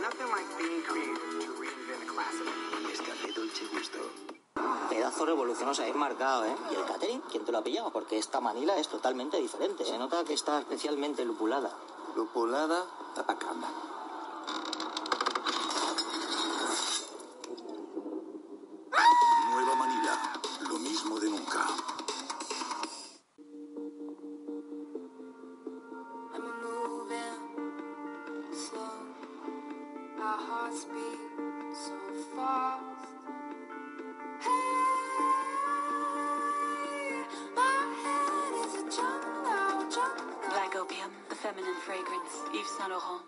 Nothing like being creative to reinvent a classic. Nescafé Dolce Gusto. Pedazo revolución os habéis marcado, ¿eh? ¿Y el catering? ¿Quién te lo ha pillado? Porque esta manila es totalmente diferente. Se nota que está especialmente lupulada. Lupulada Atacama. Our hearts beat so fast. Hey, my head is a jungle, jungle. Black opium, a feminine fragrance. Yves Saint Laurent.